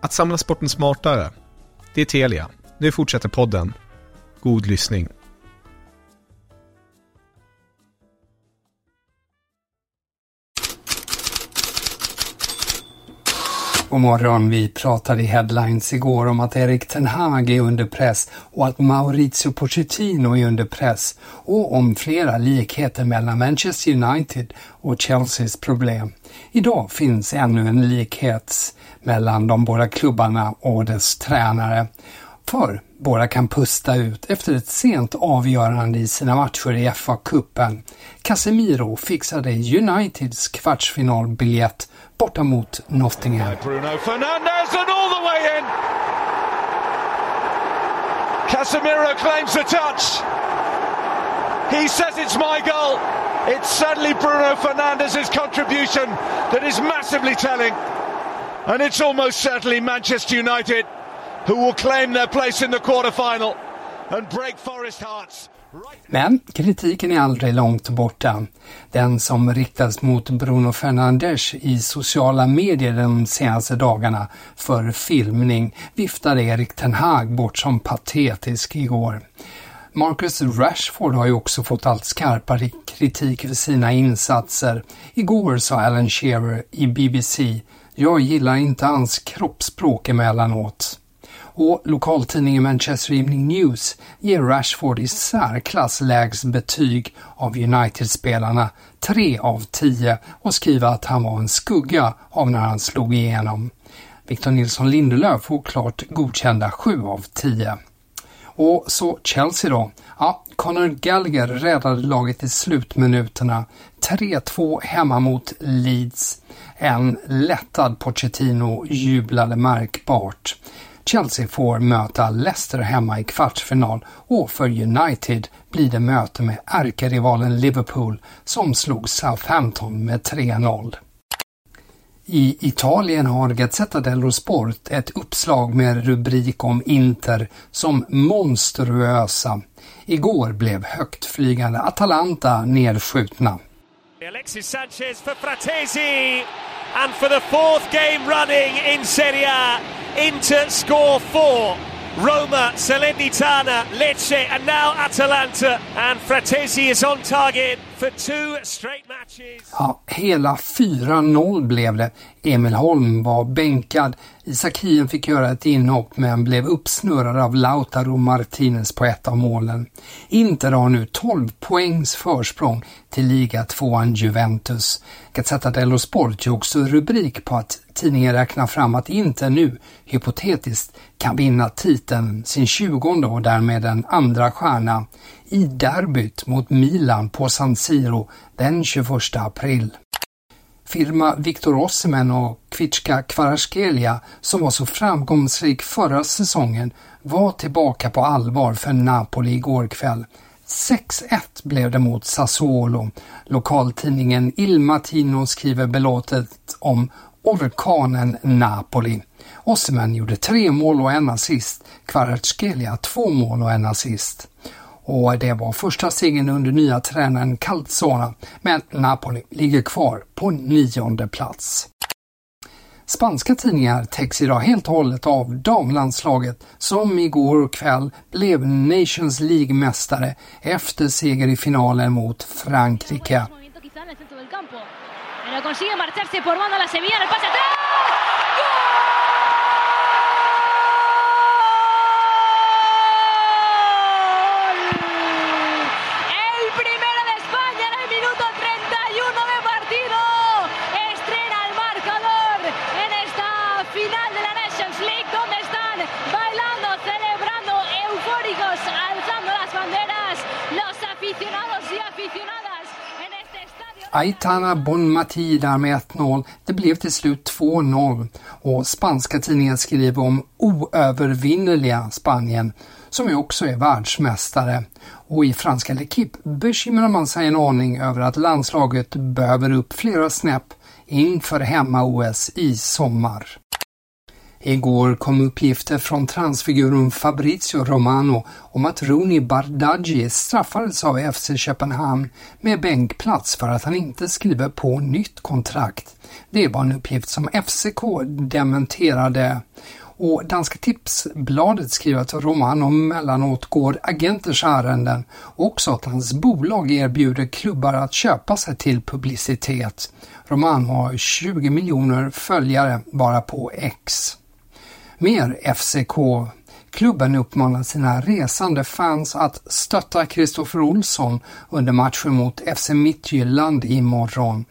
Att samla sporten smartare. Det är Telia. Nu fortsätter podden. God lyssning. God morgon. Vi pratade i headlines igår om att Erik Ten Hag är under press och att Maurizio Pochettino är under press och om flera likheter mellan Manchester United och Chelseas problem. Idag finns ännu en likhet mellan de båda klubbarna och dess tränare. För båda kan pusta ut efter ett sent avgörande i sina matcher i FA-cupen. Casemiro fixade Uniteds kvartsfinalbiljett borta mot Nottingham. Bruno Fernandes and all the way in! Casemiro claims the touch. He says it's my goal. It's sadly Bruno Fernandes' contribution that is massively telling. And it's almost certainly Manchester United who will claim their place in the quarterfinal and break Forest hearts. Men kritiken är aldrig långt borta. Den som riktas mot Bruno Fernandes i sociala medier de senaste dagarna för filmning viftade Erik Ten Hag bort som patetisk igår. Marcus Rashford har ju också fått allt skarpare kritik för sina insatser. Igår sa Alan Shearer i BBC jag gillar inte hans kroppsspråk emellanåt. Och lokaltidningen Manchester Evening News ger Rashford i särklass lägst betyg av United-spelarna, 3 av 10, och skriver att han var en skugga av när han slog igenom. Victor Nilsson Lindelöf får klart godkända 7 av 10. Och så Chelsea då. Ja, Conor Gallagher räddade laget i slutminuterna. 3-2 hemma mot Leeds. En lättad Pochettino jublade märkbart. Chelsea får möta Leicester hemma i kvartsfinal och för United blir det möte med ärkerivalen Liverpool som slog Southampton med 3-0. I Italien har Gazzetta dello Sport ett uppslag med rubrik om Inter som monstruösa. Igår blev högtflygande Atalanta nedskjutna. Alexis Sanchez för Fratesi and for the fourth game running in Serie A, Inter score four. Roma, Salernitana, Lecce, and now Atalanta. And Fratesi is on target for two straight matches. Ja, hela 4-0 blev det. Emil Holm var bänkad. Isak Hien fick göra ett inhopp men blev uppsnurrad av Lautaro Martinez på ett av målen. Inter har nu 12 poängs försprång till ligatvåan Juventus. Gazzetta dello Sport gjorde också rubrik på att tidningen räknar fram att Inter nu, hypotetiskt, kan vinna titeln, sin 20 och därmed en andra stjärna, i derbyt mot Milan på San Siro den 21 april. Firma Viktor Osimhen och Kvitska Kvaraskelia, som var så framgångsrik förra säsongen, var tillbaka på allvar för Napoli igår kväll. 6-1 blev det mot Sassuolo. Lokaltidningen Il Mattino skriver belåtet om orkanen Napoli. Osimhen gjorde tre mål och en assist, Kvaratskhelia två mål och en assist. Och det var första segern under nya tränaren Calzona, men Napoli ligger kvar på nionde plats. Spanska tidningar täcks idag helt och hållet av damlandslaget som igår kväll blev Nations League-mästare efter seger i finalen mot Frankrike. Aitana Bonmati där med 1-0. Det blev till slut 2-0 och spanska tidningen skriver om oövervinnerliga Spanien som ju också är världsmästare. Och i franska L'Equipe bekymrar man sig en aning över att landslaget behöver upp flera snäpp inför hemma-OS i sommar. Igår kom uppgifter från transfiguren Fabrizio Romano om att Rooney Bardghji straffades av FC Köpenhamn med bänkplats för att han inte skriver på nytt kontrakt. Det var en uppgift som FCK dementerade och Danska Tipsbladet skriver att Romano mellanåt går agenters ärenden och också att hans bolag erbjuder klubbar att köpa sig till publicitet. Romano har 20 miljoner följare bara på X mer FCK. Klubben uppmanar sina resande fans att stötta Kristoffer Olsson under matchen mot FC Midtjylland imorgon.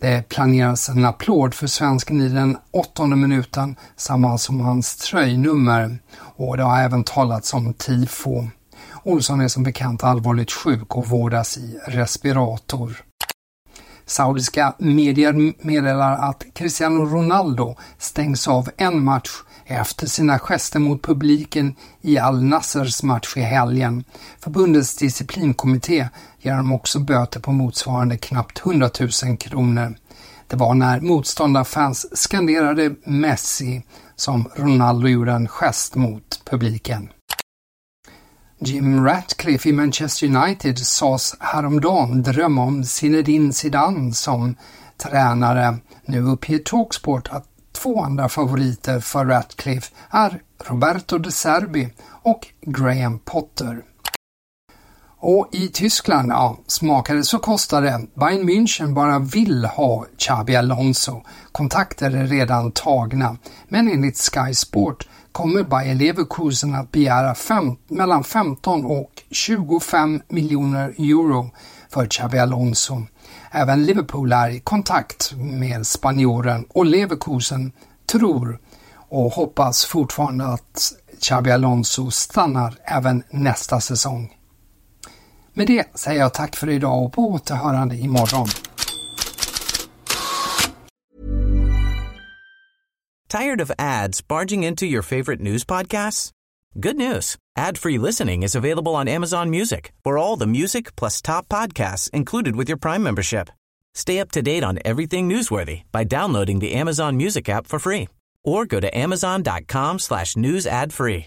Det planeras en applåd för svensken i den åttonde minuten, samma som hans tröjnummer. Och det har även talats om tifo. Olsson är som bekant allvarligt sjuk och vårdas i respirator. Saudiska medier meddelar att Cristiano Ronaldo stängs av en match efter sina gester mot publiken i Al-Nassers match i helgen. Förbundets disciplinkommitté ger dem också böter på motsvarande knappt 100 000 kronor. Det var när motståndarfans skanderade Messi som Ronaldo gjorde en gest mot publiken. Jim Ratcliffe i Manchester United sades häromdagen drömma om Zinedine Zidane som tränare. Nu uppger Talksport att två andra favoriter för Ratcliffe är Roberto de Serbi och Graham Potter. Och i Tyskland, ja, smakade så kostade Bayern München bara vill ha Xabi Alonso. Kontakter är redan tagna, men enligt Sky Sport kommer Bayer Leverkusen att begära fem, mellan 15 och 25 miljoner euro för Xabi Alonso. Även Liverpool är i kontakt med spanjoren och Leverkusen tror och hoppas fortfarande att Xabi Alonso stannar även nästa säsong. Med det säger jag tack för idag och på återhörande imorgon. Tired of ads barging into your favorite news podcasts? Good news. Ad-free listening is available on Amazon Music for all the music plus top podcasts included with your Prime membership. Stay up to date on everything newsworthy by downloading the Amazon Music app for free or go to amazon.com slash news ad free.